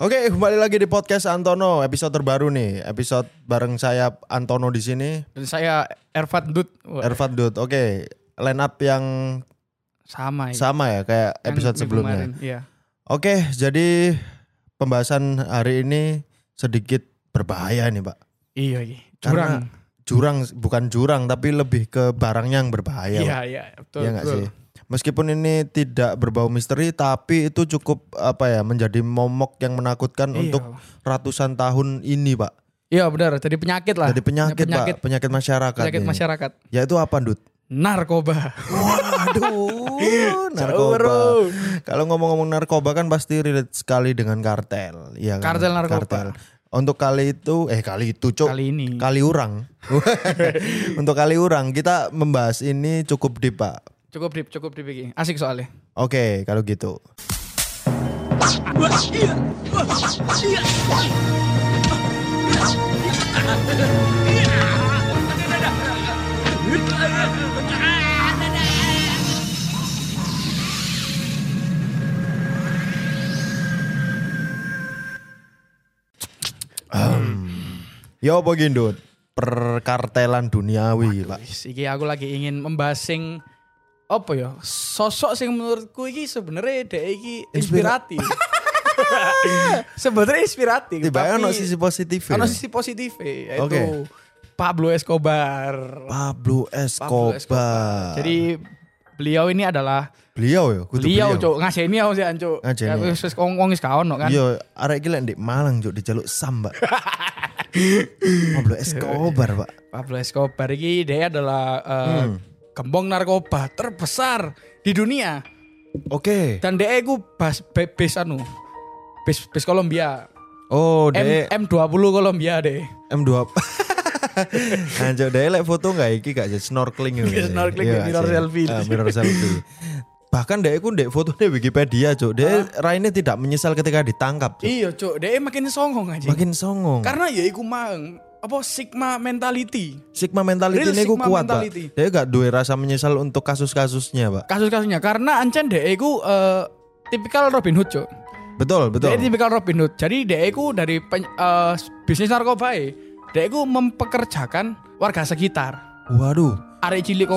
Oke, kembali lagi di podcast Antono, episode terbaru nih. Episode bareng saya Antono di sini, Dan saya Ervat Dut. Ervat Dut. Oke, line up yang sama ya. sama ya kayak Yang episode minggu sebelumnya. kemarin, Iya. Oke, jadi pembahasan hari ini sedikit berbahaya nih, Pak. Iya, iya. Karena Curang. Jurang bukan jurang tapi lebih ke barangnya yang berbahaya. Iya, Pak. iya, betul. Iya betul. sih? Meskipun ini tidak berbau misteri, tapi itu cukup apa ya menjadi momok yang menakutkan Iya. untuk ratusan tahun ini, Pak. Iya, benar. Jadi penyakit lah. Jadi penyakit, penyakit, Pak, penyakit masyarakat. penyakit ini. masyarakat. Yaitu apa, Dut? Narkoba. Waduh, narkoba. Kalau ngomong-ngomong narkoba kan pasti relate sekali dengan kartel, Iya kan? Kartel narkoba. Untuk kali itu, eh kali itu, cuk. Kali ini. Kali urang. Untuk kali urang kita membahas ini cukup deep, Pak. Cukup deep, cukup deep iki. Asik soalnya. Oke, kalau gitu. Ya apa gini? Perkartelan duniawi, Pak. Iki aku lagi ingin membahas sing apa ya? Sosok sing menurutku iki sebenarnya dek iki inspiratif. sebenarnya inspiratif. Tapi ono sisi positif. ono ya? sisi positif yaitu Oke. Pablo Escobar. Pablo Pablo Escobar. Jadi beliau ini adalah beliau ya, kudu beliau beliau. cuk ngasih ini aku sih cuk. Ngaseni. Ya, Wis wis wong wis gak ono kan. Iya, arek iki lek ndek Malang juk dijaluk sam, Mbak. Pablo Escobar, Pak. Pablo Escobar ini dia adalah eh, Hmm. Gembong narkoba terbesar di dunia Oke. dan dia itu bas be- base anu base base Kolombia Oh, M dek M20 Kolombia deh M2. Anjir, dek lek foto enggak iki gak jadi snorkeling gitu. Snorkeling, mirror selfie. Ah, mirror selfie. Bahkan dek iku ndek foto di Wikipedia, Cuk. Dek Raine tidak menyesal ketika ditangkap, Cuk. iya cuk dia makin songong aja Makin songong. karena ya iku mang apa sigma mentality Sigma mentality Real ini Sigma kuat, mentality. Pak. Dia gak duwe rasa menyesal untuk kasus-kasusnya, Pak. kasus-kasusnya karena ancen dia iku eh, tipikal Robin Hood cuk Betul, betul. Dia tipikal Robin Hood. Jadi dia itu dari pen- eh, bisnis narkoba e, dia itu mempekerjakan warga sekitar. Waduh. Arek cilik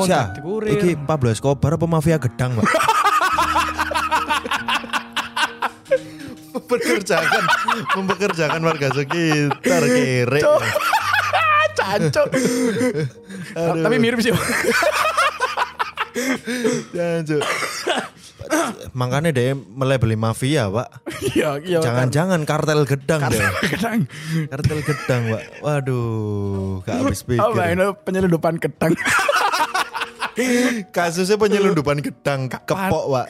kurir. iki Pablo Escobar apa mafia gedang, Pak? mempekerjakan mempekerjakan warga sekitar kere. Cuk. Cancuk. Tapi mirip sih. Jancuk. Makanya dia melebeli mafia, Pak. Iya, iya. Jangan-jangan kartel gedang deh. gedang. Kartel gedang, Pak. Waduh, gak habis Apa pikir. ini penyelundupan gedang? Kasusnya penyelundupan gedang kepok, Pak.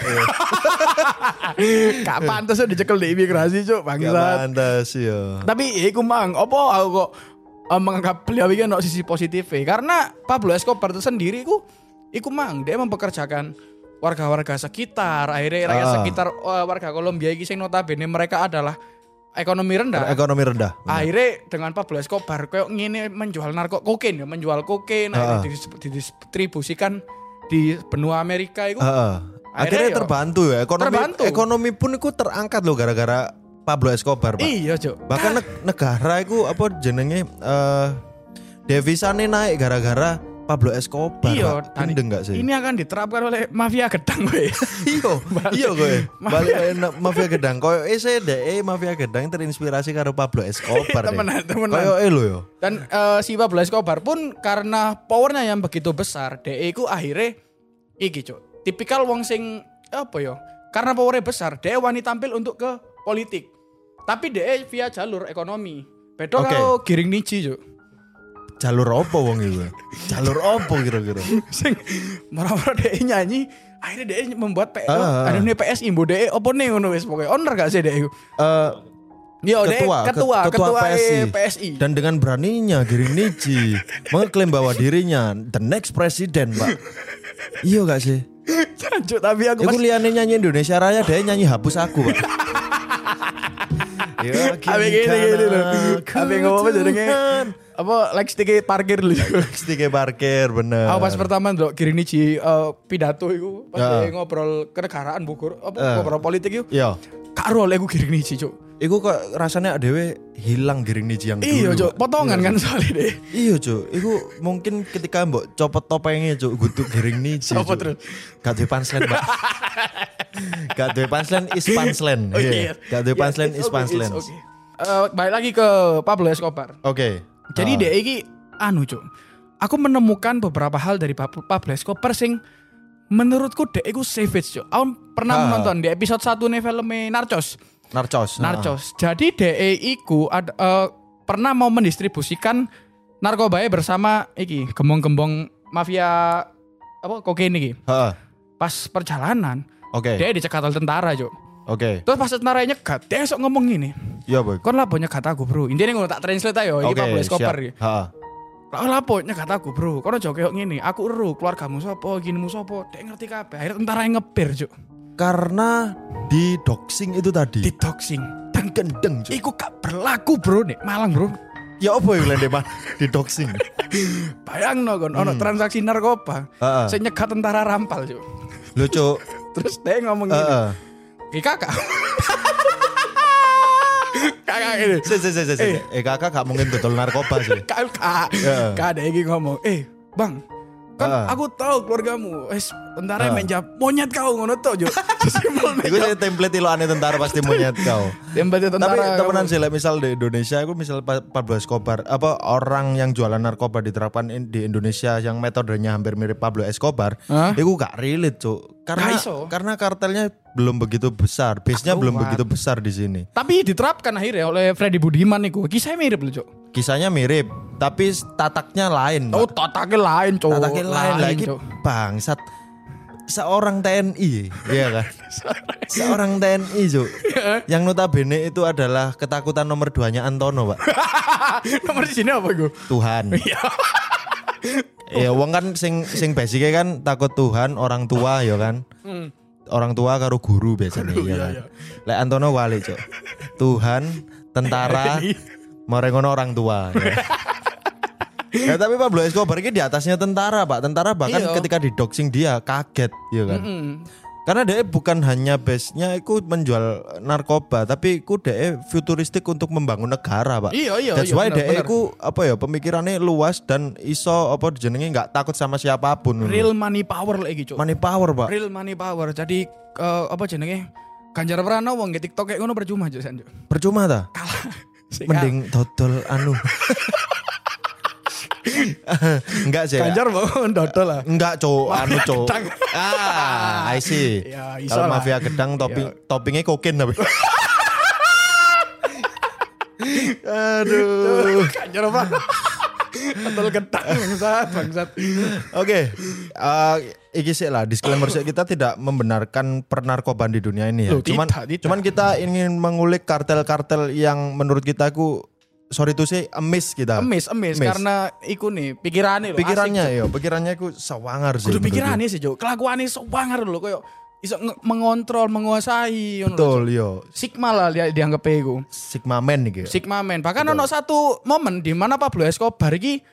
Ya. Gak pantas udah dicekel di imigrasi, Cuk. Gak Bangsat. pantas ya. Tapi iku mang, apa aku kok eh, menganggap beliau ini ono sisi positif karena Pablo Escobar itu sendiri iku iku mang dia mempekerjakan warga-warga sekitar akhirnya rakyat Ah. sekitar eh, warga Kolombia iki sing notabene mereka adalah ekonomi rendah Ekonomi rendah. akhirnya dengan Pablo Escobar kayak ngene menjual narko kokain ya menjual kokain Ah. didistribusikan di benua Amerika itu Heeh. Akhirnya, Akhirnya yo- terbantu ya. Ekonomi Terbantu. ekonomi pun itu terangkat loh gara-gara Pablo Escobar, Pak. iya cok Bahkan neg- negara itu apa jenenge eh devisane naik gara-gara Pablo Escobar. Iya, Gendeng gak sih? ini akan diterapkan oleh mafia gedang gue Iya, iya kowe. Mafia- Balik na- mafia gedang. Koyo ese DE mafia gedang terinspirasi karo Pablo Escobar. Temenan, temenan. Koyo e lho yo. Dan eh, si Pablo Escobar pun karena powernya yang begitu besar, DE ku akhirnya iki cuk. Tipikal wong sing apa ya? Karena powernya besar, DE wani tampil untuk ke politik. Tapi DE via jalur ekonomi. Beda Oke. kalau giring niji cuk. Jalur opo wong iku? Jalur opo kira-kira? Sing marah-marah DE nyanyi, akhirnya DE membuat P Ah. ada nih PSI mbok DE apa nih ngono wis pokoke. Owner gak sih DE ku? Eh Yo, DE ketua, ketua, ketua, ketua PSI. PSI. Dan dengan beraninya Giring Niji mengklaim bahwa dirinya the next president, Pak. Iya gak sih? Jancuk, tapi aku Aku pas liane nyanyi Indonesia Raya, dia nyanyi hapus aku, Pak. Ya, Abe gini gini loh. Abe ngomong apa jadinya? Apa like stick parkir lu. Stike parkir bener. Aku pas pertama ndelok Giring Niji eh, pidato iku pas Ya. ngobrol kenegaraan Bogor, apa Eh. ngobrol politik iku. Iya. karo oleh aku giring niji cuk. Iku kok rasanya dewe hilang giring niji yang dulu. Iya cuk, Pak. potongan kan soalnya deh. Iya cuk, iku mungkin ketika mbok copot topengnya cuk, gutuk giring niji. Apa Cuk. terus? Gak duwe punchline, Pak. Gak duwe punchline is punchline. Oh, Iya. iya. Gak duwe Ya, punchline it's is okay, punchline. it's okay. Eh, balik lagi ke Pablo Escobar. Oke. Jadi Ah. dia iki anu cuk. Aku menemukan beberapa hal dari Pab- Pablo Escobar sing menurutku dia iku savage cuk. Aku pernah Ah. menonton di episode 1 nih filmnya Narcos. Narcos. Narcos. Jadi DE iku ada eh, pernah mau mendistribusikan narkoba bersama iki gembong-gembong mafia apa kokain iki. Heeh. Pas perjalanan Oke. dia dicegat oleh tentara cuk. Oke. Terus pas tentara nyegat, dia esok ngomong gini. Iya, Boy. Kon lah banyak kata aku bro. Intinya ngono tak translate ayo. Iki Oke, Pablo Escobar iki. Heeh. Lah lapo nyegat aku bro. Kono kayak ngene. Aku ero keluargamu sapa, ginimu sapa. Dek ngerti kabeh. Akhirnya tentara yang ngebir cuk. Karena di doxing itu tadi. Di doxing. dan gendeng, Cuk. Iku gak berlaku bro nih Malang bro. Ya apa yang lende di doxing. Bayang no kon, ono transaksi narkoba. Heeh. Saya nyegat tentara rampal cuk. Lu Cuk. Terus dia ngomong gini. Heeh. Eh kakak. kakak ini. Si. Eh kakak gak mungkin betul narkoba sih. Kakak. Iya. Kak ada yang ngomong. Eh bang. Kan Ah. aku tahu keluargamu. Eh tentara yang menjawab. Monyet kau ngono tuh jo. Iku saya template lo aneh tentara pasti monyet kau. Tembaknya tentara. Tapi temenan sih, misal di Indonesia, aku misal Pa- Pablo Escobar, apa orang yang jualan narkoba diterapkan di Indonesia yang metodenya hampir mirip Pablo Escobar, Hah? itu gak relate cuk. Karena karena kartelnya belum begitu besar, base-nya belum begitu besar di sini. Tapi diterapkan akhirnya oleh Freddy Budiman niku. Kisahnya mirip loh, Cok. Kisahnya mirip, tapi tataknya lain. Oh, tataknya lain, Cok. tataknya lain lagi Cok. bangsat. Seorang TNI, iya kan? Seorang TNI, Cuk. yang notabene itu adalah ketakutan nomor duanya Antono, Pak. Nomor di sini apa gue? Tuhan. Ya wong kan sing sing basicnya kan takut Tuhan, orang tua ya kan. Orang tua karo guru biasanya ya kan. Lek Antono wali, Cuk. Tuhan, tentara, merengono orang tua. Ya. Ya tapi Pablo Escobar ini di atasnya tentara, Pak. Tentara bahkan Iya. ketika di doxing dia kaget, ya kan. Karena dia bukan hanya base-nya itu menjual narkoba, tapi itu dia futuristik untuk membangun negara, Pak. Iya, iya, That's iya, why dia iku apa ya pemikirannya luas dan iso apa jenenge nggak takut sama siapa pun. Real money power lagi, Cok. money power, Pak. Real money power. Jadi eh, apa jenenge? Ganjar Pranowo nggak TikTok kayak ngono percuma aja. Percuma ta? Kalah. Mending dodol anu. Enggak sih. Ganjar mau dodol lah. Enggak, Cok. Anu, gedang. Ah, I see. Ya, Kalau mafia gedang topping toppingnya kokain tapi. Aduh. Ganjar Pranowo. Dodol gedang bangsat, bangsat. Oke, eh iki sih lah disclaimer sih kita tidak membenarkan pernarkoban di dunia ini ya. Loh, cuman tidak, tidak. cuman kita ingin mengulik kartel-kartel yang menurut kita ku sorry to say emis kita. Emis, emis, Emis. karena iku nih pikirannya lho. Pikirannya yo, pikirannya ku sewangar sih. Kudu menurutku. pikirannya sih, Jo. Kelakuannya sewangar lho koyo iso nge- mengontrol, menguasai Betul Jo. yo. Sigma lah dia dianggap iku. Sigma man nih Sigma man. Bahkan ono satu momen di mana Pablo Escobar iki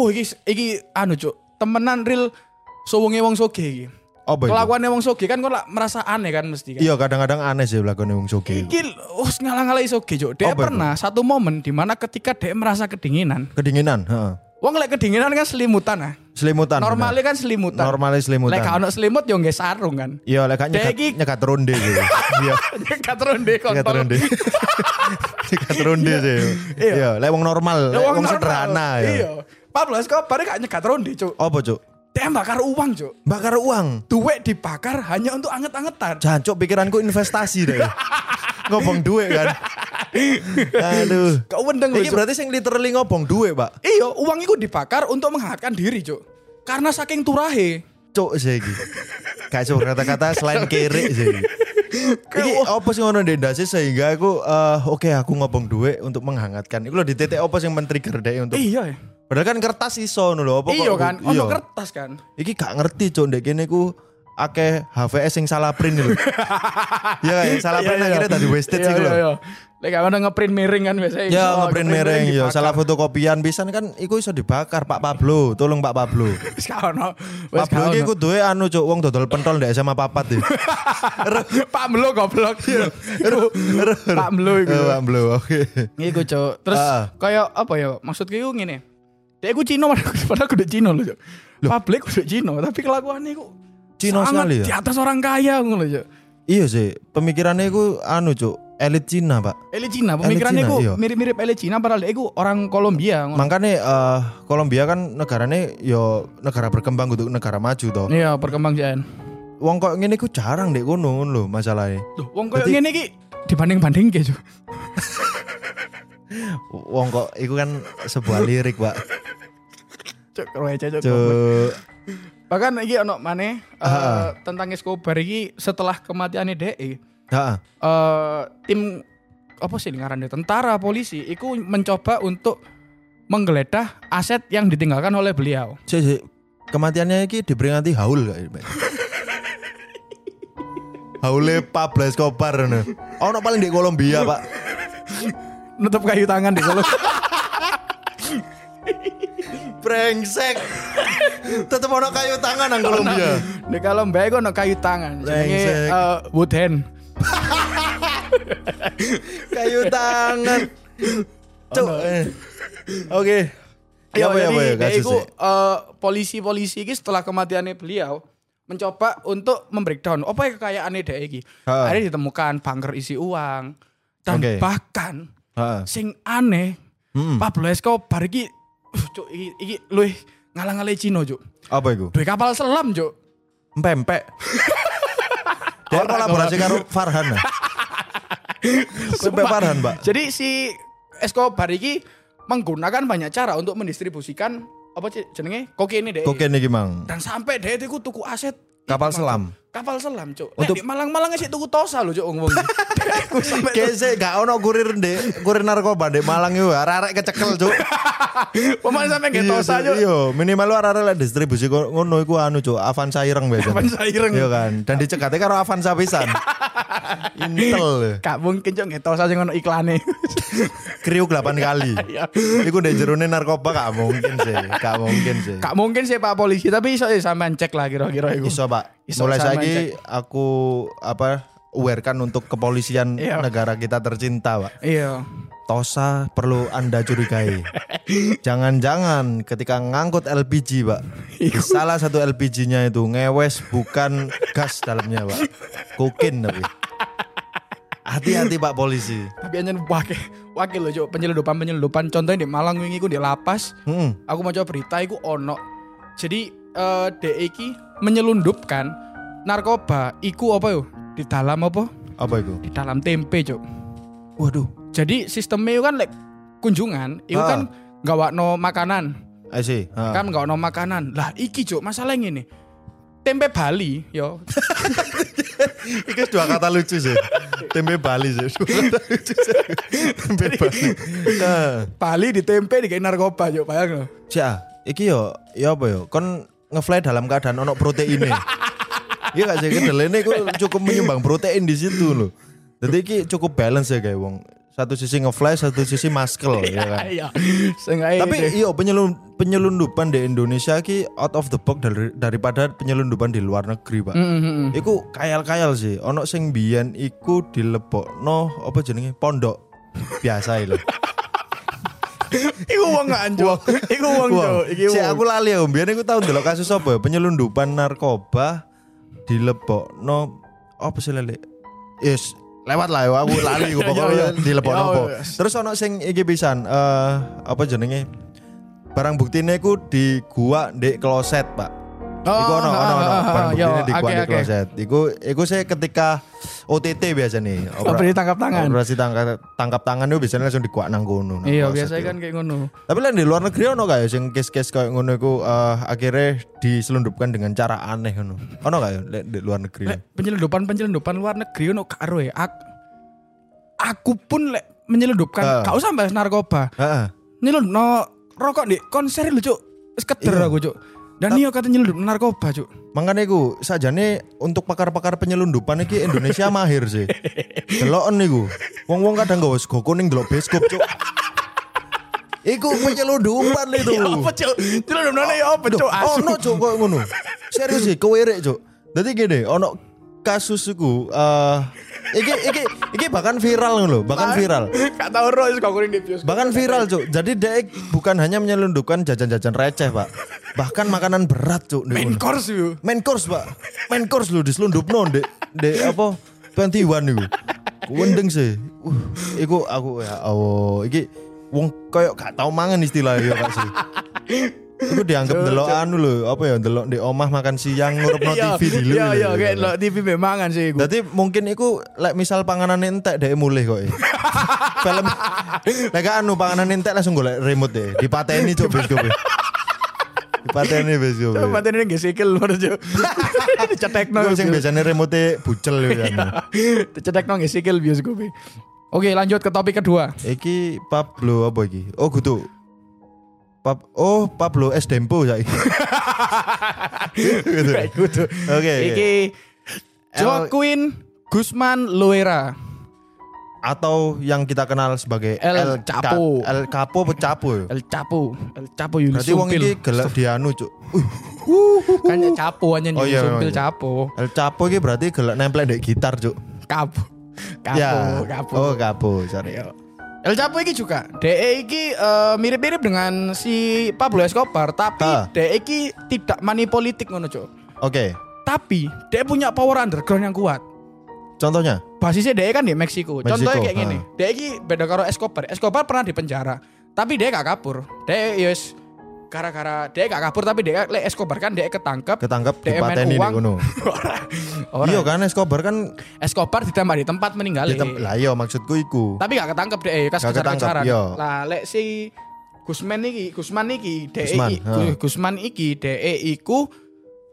oh iki iki anu, Cuk. Temenan real sowonge wong soge iki. Boy. Kelakuannya wong soge kan kok merasa aneh kan mesti kan. Iya kadang-kadang aneh sih lakone wong soge. Iki us ngalah-ngalahi soge, Cuk. Dia Apa itu? pernah satu momen di mana ketika dia merasa kedinginan. Kedinginan, heeh. Wong lek kedinginan kan selimutan ah. Selimutan. Normalnya kan selimutan. Normalnya selimutan. Lek ono selimut yo nggak sarung kan. Iya, lek nyegat, Dek iki- nyegat ronde gitu. Iya. Nyegat ronde Nyegat kontol. ronde. Nyegat ronde sih. Iya. Iya, lek wong normal, lek wong sederhana ya. Iya. Pablo Escobar gak nyegat ronde, Cuk. Apa, Cuk? Dia bakar uang, Cuk. Bakar uang. Duit dibakar hanya untuk anget-angetan. Jancuk pikiranku investasi deh. ngobong duit kan. Aduh. Kau wendeng Ini berarti sing literally ngobong duit, Pak. Iya, uang itu dibakar untuk menghangatkan diri, Cuk. Karena saking turahe. Cuk sih iki. Gak kata-kata selain kere sih. iki. Iki apa sih ngono ndase sehingga aku eh, oke aku ngobong duit untuk menghangatkan. Iku lho di titik apa sing men-trigger deh untuk Iya. Padahal kan kertas iso lho apa Iya kan, ono iya. kertas kan. Iki gak ngerti cuk ndek kene ku akeh HVS sing salah print lho. Iya kan salah Iya, print iya. akhirnya tadi wasted sih lho. iya, iya. Lek gak ono ngeprint miring kan biasanya. Ya ngeprint mereng ya salah fotokopian pisan kan iku iso dibakar Pak Pablo. Tolong Pak Pablo. Wis gak ono. Wis Pablo iki ono. kuduwe anu cuk wong dodol pentol ndek SMA papat ya. Pak Melo goblok. Pak Melo iku. Eh, Pak Pablo oke. Iku cok. Terus Ah. kayak apa ya? Maksudku iku ngene. Dia iku Cino padahal kudu Cino loh cok. Publik kudu Cino tapi kelakuannya iku Cino sangat sekali ya? Di atas orang kaya lho cok. Iya sih, pemikirannya iku anu cuk, elit Cina, Pak. Elit Cina, pemikirannya iku iya. mirip-mirip elit Cina padahal dia iku orang Kolombia. Makanya eh Kolombia kan negaranya yo negara berkembang kudu negara maju toh. Iya, perkembangan. Wong kok ngene iku jarang dek ngono lho masalahnya. Loh, wong Berarti- ngene iki dibanding-banding ke cok. Wong kok iku kan sebuah lirik, Pak. Cok, roe cok. goblok. Cuk. Bahkan iki ono maneh eh, Ah. tentang Escobar iki setelah kematiannya DE Heeh. eh tim apa sih ngarannya tentara polisi itu mencoba untuk menggeledah aset yang ditinggalkan oleh beliau. Sik, sik. Kematiannya iki diperingati haul gak? Haule Pablo Escobar ngono. Ono paling di Kolombia, Pak. Nutup kayu tangan di kalau Brengsek. Tetep ono kayu tangan nang Kolombia. di kalau mbak ono kayu tangan. Jenenge eh, wood hand. kayu tangan. Cuk. eh. Oke. Ya ya ya eh, polisi-polisi ini setelah kematiannya beliau mencoba untuk membreakdown apa ya kekayaannya dia. Ha. Akhirnya ditemukan bunker isi uang dan Oke. bahkan Heeh. sing aneh Hmm. Pablo Escobar iki uh, cuk iki, iki luwih ngalang-alai Cino cuk. Apa iku? Duwe kapal selam cuk. Empek-empek. Dia Ora, kolaborasi karo Farhan. ya? Sampai Farhan, Pak. Jadi si Escobar iki menggunakan banyak cara untuk mendistribusikan apa sih jenenge kokain deh. Kokain iki, Mang. Dan sampai dia itu tuku aset Kapal Iku, selam. Kapal selam, Cuk. Untuk- Malang-Malang sih tuku tosa lho, Cuk, wong-wong. Kese gak ono kurir ndek kurir narkoba ndek Malang yo arek-arek kecekel, Cuk. pemain sampai nggak Iya, tosa, Cuk. Iya, minimal lu lek distribusi ngono iku anu, Cuk. Avanza ireng biasa. Avanza ireng. Iya kan. Dan dicekate karo Avanza pisan. Intel. Gak mungkin, Cuk, nggak tosa sing ono iklane. Kriuk 8 kali. Iya. Iku ndek jerone narkoba gak mungkin sih. Gak mungkin sih. Gak mungkin sih Pak Polisi, tapi iso ya sampean cek lah kira-kira iku. Iso, Pak. Iso Mulai saiki aku apa awarekan untuk kepolisian Iya. negara kita tercinta, Pak. Iya. Tosa perlu Anda curigai. Jangan-jangan ketika ngangkut LPG, Pak. Salah satu LPG-nya itu ngewes bukan gas dalamnya, Pak. Kokin tapi. Hati-hati Pak polisi. Tapi anjen wakil wakil loh, Cuk, penyeludupan penyeludupan. Contohnya di Malang wingi ku di lapas, Hmm. aku mau coba berita iku ono. Jadi eh DE iki menyelundupkan narkoba iku apa yo? Di dalam apa? Apa itu? Di dalam tempe, Cuk. Waduh. Jadi sistemnya kan lek kunjungan, itu Ah. kan nggak wakno makanan, I see. Ha. kan nggak wakno makanan. Lah iki cuk masalah ini. Tempe Bali, yo. Iki dua kata lucu sih. Tempe Bali sih. Dua kata lucu sih. Tempe Bali. Bali di tempe di narkoba cuk, bayang lo. Cia, iki yo, ya apa yo? Kon ngefly dalam keadaan ono proteinnya. Iya gak sih kedelene iku cukup menyumbang protein di situ loh. Jadi iki cukup balance ya kayak wong. Satu sisi ngefly, satu sisi maskel ya kan. Iya. Sengaja. Tapi iya penyelun penyelundupan di Indonesia ki out of the box dari, daripada penyelundupan di luar negeri, Pak. Mm-hmm. Iku kayal-kayal sih. Ono sing biyen iku dilebokno apa jenenge pondok biasa lho. Iku wong gak anjok. Iku. Iki Si aku lali ya, biyen iku tau ndelok kasus apa ya? Penyelundupan narkoba dilebokno apa sih lele? Yes, lewat lah ya aku lali Iya, pokoknya iya. Iya, apa. iya. Terus ono sing iki pisan eh apa jenenge? Barang buktine iku di gua di kloset, Pak. Iku ono ono ono barang Yo, buktine di gua oke, di oke. kloset. Iku iku saya ketika OTT biasa nih. Operasi tangkap tangan. Operasi tangkap tangkap tangan itu biasanya langsung dikuak nang kono. nang Iya, biasanya iku. kan kayak ngono. Tapi lah di luar negeri ono gak ya sing case-case kayak ngono iku eh, akhirnya diselundupkan dengan cara aneh ngono. Ono gak ya di luar negeri? Lek penyelundupan penyelundupan luar negeri ono karo ya. Ak- aku pun lek menyelundupkan, gak usah bahas narkoba. Heeh. Nyelundup no rokok di konser lu cuk. Wis keder Iya. aku cuk. Dan iya kata nyelundup narkoba, Cuk. Makanya iku sajane untuk pakar-pakar penyelundupan iki Indonesia mahir sih. Deloken iku. Wong-wong kadang gak wis go kuning delok beskop, Cuk. Iku penyelundupan itu. Ya apa, Cuk? Nyelundup nane ya apa, Cuk? Asu. Ono Cuk kok ngono. Serius sih, kewerek Cuk. Dadi gini, ono kasus iku eh iki iki iki bahkan viral lho, bahkan viral. Gak tau roh kok kuning di bioskop. Bahkan viral cuk. Jadi dek bukan hanya menyelundupkan jajan-jajan receh pak, bahkan makanan berat cuk. Main course yuk. Main course pak, main course lu diselundup non dek dek apa twenty one itu. Wendeng sih. Uh, iku aku ya oh iki wong koyo gak tau mangan istilahnya ya kak sih. Iku dianggap delok anu lho, apa ya delok di omah makan siang ngurupno TV dulu. Iya, iya, lho. kayak lo TV memangan sih iku. Berarti mungkin iku lek misal panganan entek dek mulih kok. ya. Film lek anu panganan entek langsung golek remote deh. Dipateni cuk bioskop. Dipateni bioskop. Coba tadi nggak sikil menurut Cuk. Dicetekno. Sing biasanya remote bucel ya kan. Dicetekno nggak sikil bioskop. Oke, lanjut ke topik kedua. Iki Pablo apa iki? Oh kudu Pab oh Pablo S Dempo saiki. Gitu. Gitu. Oke. Iki El- Joaquin Guzman Loera. Atau yang kita kenal sebagai El. El Capo apa Capo ya? El Chapo, El Chapo Yunus Berarti wong iki gelak dianu cuk. kan ya Chapo hanya Oh, iya, Sumpil iya. Chapo. El Capo iki berarti gelak nempel di gitar cuk. Kapo. Kapo, ya. Kapo. Oh, Capo, sorry. Yo. El Chapo iki juga. DE iki eh, mirip-mirip dengan si Pablo Escobar, tapi Ha. DE iki tidak money politik ngono, Cuk. Oke. Tapi DE punya power underground yang kuat. Contohnya? Basisnya DE kan di Meksiko. Meksiko, Contohnya kayak gini. DE iki beda karo Escobar. Escobar pernah di penjara, tapi DE gak kabur. DE yes gara-gara DE gak kabur tapi DE lek Escobar kan DE ketangkep. Ketangkep dipateni. Ora. Ora. Iya kan Escobar kan Escobar ditembak di tempat meninggal. di tem- lah iya maksudku iku. Tapi gak ketangkep deh, kas Gak kejar-kejaran. ketangkep, iya. Lah lek si Gusman iki, Gusman iki, DE Gusman, ha. Gusman iki, DE iku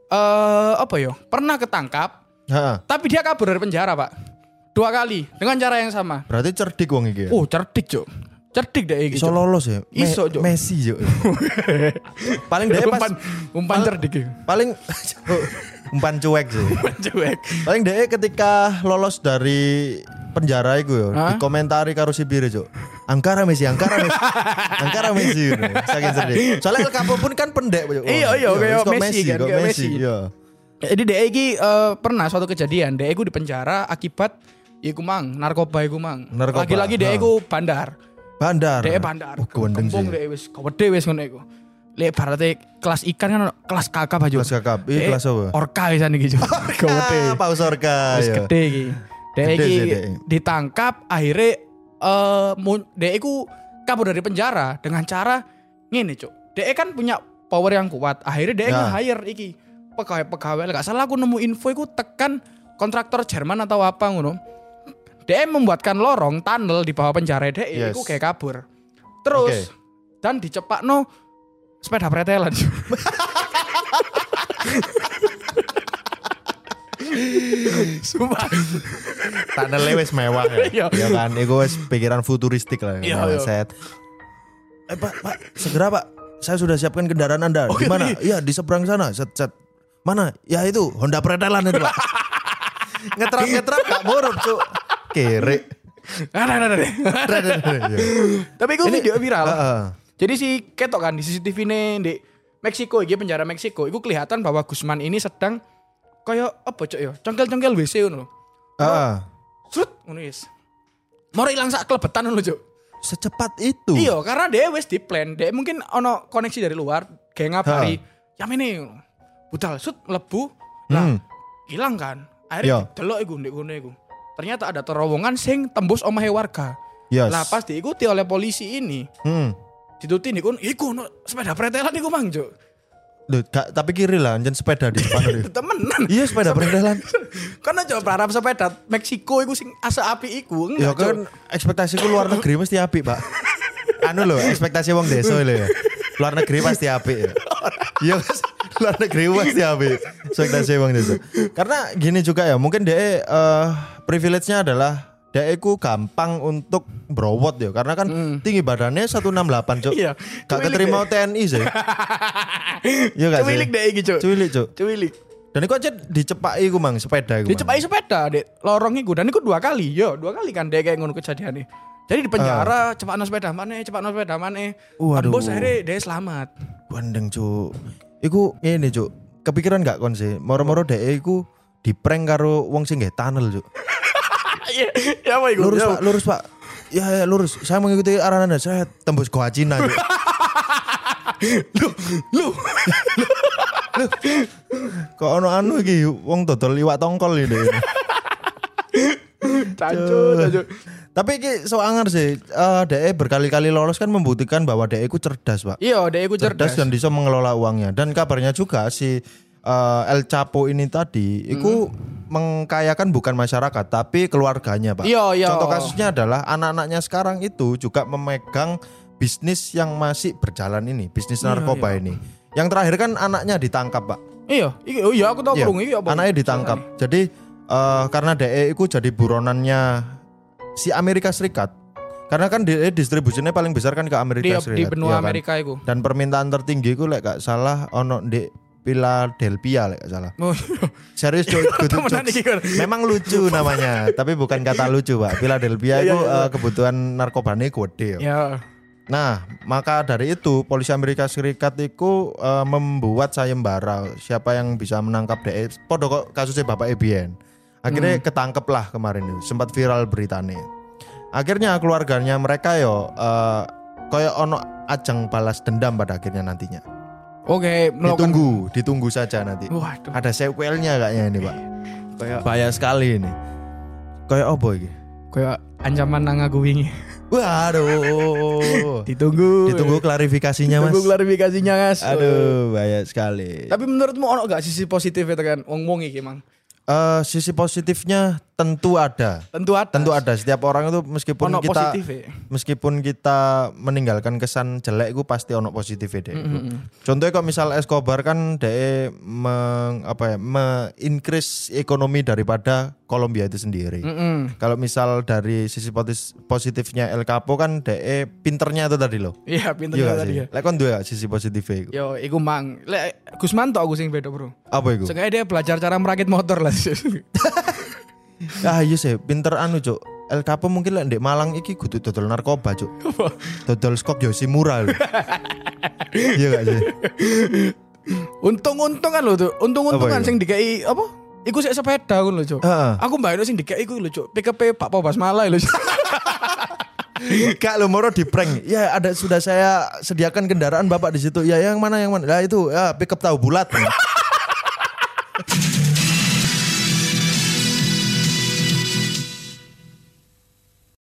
eh apa ya? Pernah ketangkap, Heeh. tapi dia kabur dari penjara, Pak. Dua kali dengan cara yang sama. Berarti cerdik wong iki ya. Oh, cerdik, Cuk. Cerdik deh. Iso lolos ya. Me- Iso. Messi Cuk. paling dia pas umpan umpan cerdik iki. paling umpan cuek sih. Umpan cuek. Paling dia ketika lolos dari penjara iku ya, dikomentari karo si Cuk. Angkara Messi, Angkara Messi. Angkara Messi. Saking sedih. Soalnya El Capo pun kan pendek, Cuk. Iya, iya, kayak Messi kan, kayak Messi. Messi. Iya. Jadi DE iki eh, pernah suatu kejadian, DE iku di penjara akibat iku mang, narkoba iku mang. Lagi-lagi DE ha. iku bandar. Bandar. Dek bandar. Oh, Kembung sih. dek wis gede wis ngono iku. Lek barate kelas ikan kan kelas kakap aja. Kelas kakap. Dek kelas apa? Orka isan iki. Gede. Ah, Paus Orca. Wis iya. gede iki. Dek Gede iki ditangkap akhirnya eh mun- dek iku kabur dari penjara dengan cara ngene, Cuk. Dek kan punya power yang kuat. Akhirnya dek Ya. nge-hire iki pegawai-pegawai gak salah aku nemu info iku tekan kontraktor Jerman atau apa ngono. Dek membuatkan lorong tunnel di bawah penjara dek Yes. iku kayak kabur. Terus dan dicepakno sepeda pretelan. Sumpah. Tunnelnya wis mewah ya. Iya. ya kan, itu wis pikiran futuristik lah. Iya, ya. iya. Set. Eh pak, pak, segera pak. Saya sudah siapkan kendaraan anda. Oh, Di mana? Iya di seberang sana. Set, set. Mana? Ya itu Honda Pretelan itu pak. ngetrap ngetrap gak murup cuk. Kere. Ada ada ada. Iya. Tapi itu video viral. Heeh. Jadi si ketok kan di CCTV ini di Meksiko, iki penjara Meksiko, itu kelihatan bahwa Gusman ini sedang kayak apa cok ya, congkel-congkel WC ngono. Heeh. Srut ngono wis. Mau ilang sak klebetan ngono cok. Secepat itu. Iya, karena dia wis di plan, dia mungkin ono koneksi dari luar, kayak ngabari, ya ini. Budal sut lebu, lah Hmm. hilang kan. Iya. Akhirnya delok iku ndek kono iku. Ternyata ada terowongan sing tembus omahe warga. Yes. Lah pas diikuti oleh polisi ini, Hmm. dituti niku iku no, sepeda pretelan iku mang gak, tapi kiri lah, anjen sepeda di depan. Temenan. iya sepeda Pretelan. Karena coba berharap sepeda Meksiko iku sing asa api iku Ya kan ekspektasiku luar negeri mesti api pak Anu loh ekspektasi wong desa lho ya Luar negeri pasti api ya Iya. Luar negeri pasti api Ekspektasi wong desa Karena gini juga ya mungkin dia eh, privilege-nya adalah Dek iku gampang untuk browot ya karena kan tinggi badannya 168 cuk. Hmm. Iya. Gak keterima TNI sih. Iya gak sih? Cuwilik deh iki, Cuk. Cuwilik cuk. Cuwilik. Dan iku aja dicepai iku mang sepeda iku. Dicepai sepeda, Dek. Lorong iku dan iku dua kali. Yo, dua kali kan dek kayak ngono kejadiannya. Jadi di penjara, cepat no sepeda mana, cepat no sepeda mana. Waduh. Bos akhirnya dia selamat. Bandeng cuk. Iku ini cuk. Kepikiran gak kon sih? Moro-moro dek iku diprank karo wong sing tunnel cuk. Iya, ya apa iku? Lurus Ya, Pak, lurus Pak. Ya, ya lurus. Saya mengikuti arahan Anda. Saya tembus Goa Cina. cuk. Lu, Kok ono anu iki wong dodol iwak tongkol ini. cacu, cacu. Tapi iki so angar sih. Eh DE berkali-kali lolos kan membuktikan bahwa DE ku cerdas, Pak. Iya, dek iku Cerdas cerdas. dan bisa mengelola uangnya. Dan kabarnya juga si eh, El Chapo ini tadi itu mengkayakan bukan masyarakat tapi keluarganya, Pak. Iya, iya. Contoh kasusnya adalah anak-anaknya sekarang itu juga memegang bisnis yang masih berjalan ini, bisnis Iya, narkoba ini. Yang terakhir kan anaknya ditangkap, Pak. Iya, oh iya aku tau Iya, krungu iki apa? Anaknya ditangkap. Jadi eh, karena DE itu jadi buronannya si Amerika Serikat. Karena kan DE distribusinya paling besar kan ke Di, Amerika di Serikat. benua iya kan? Amerika iku. Dan permintaan tertinggi itu lek gak salah ono di Philadelphia lek gak salah. Oh, iya. Serius cuy, kan. Memang lucu namanya, tapi bukan kata lucu, Pak. Philadelphia Iya, itu iya, iya. eh, kebutuhan narkobanya gede. ya. Ya. Nah, maka dari itu polisi Amerika Serikat itu eh, membuat sayembara siapa yang bisa menangkap DE. Podo kok kasusnya Bapak Ebien. Akhirnya ketangkep lah kemarin itu, sempat viral beritanya. Akhirnya keluarganya mereka yo eh, kayak ono ajang balas dendam pada akhirnya nantinya. Oke, melakukan Ditunggu, ditunggu saja nanti. Waduh, Ada sequelnya kayaknya ini, Pak. kayak Bahaya sekali ini. Kayak apa ini? kayak ancaman nang aku wingi. Waduh. Ditunggu. Ditunggu klarifikasinya, Mas. Ditunggu klarifikasinya, Mas. Aduh, bahaya sekali. Tapi menurutmu ono gak sisi positif kan wong-wong iki, Mang? Eh, sisi positifnya tentu ada. Tentu ada. Tentu ada. Setiap orang itu meskipun Ono kita positif ya. meskipun kita meninggalkan kesan jelek itu pasti ono positif deh. Contohnya kok misal Escobar kan dia meng, apa ya, me-increase ekonomi daripada Kolombia itu sendiri. Mm-mm. Kalau misal dari sisi positifnya El Capo kan DE pinternya itu tadi loh. Iya, pinter Iya tadi ya. Lek kon duwe sisi positifnya iku? Yo, iku Mang. Lek Gusmanto aku sing beda, Bro. Apa iku? Sengaja dia belajar cara merakit motor lah. Ah iya sih, pinter anu cuk. El Capo mungkin lek ndek Malang iki kudu dodol narkoba cuk. dodol skok Yoshimura lho. iya gak sih? Untung-untungan lho tuh. Untung-untungan sing dikai apa? Iku sik sepeda ngono lho, Cuk. Heeh. Aku mbayar sing dikai iku lho, Cuk. PKP Pak Pobas Malah lho. Kak lo moro di prank. Ya ada sudah saya sediakan kendaraan Bapak di situ. Ya yang mana yang mana? Lah itu ya pickup tahu bulat.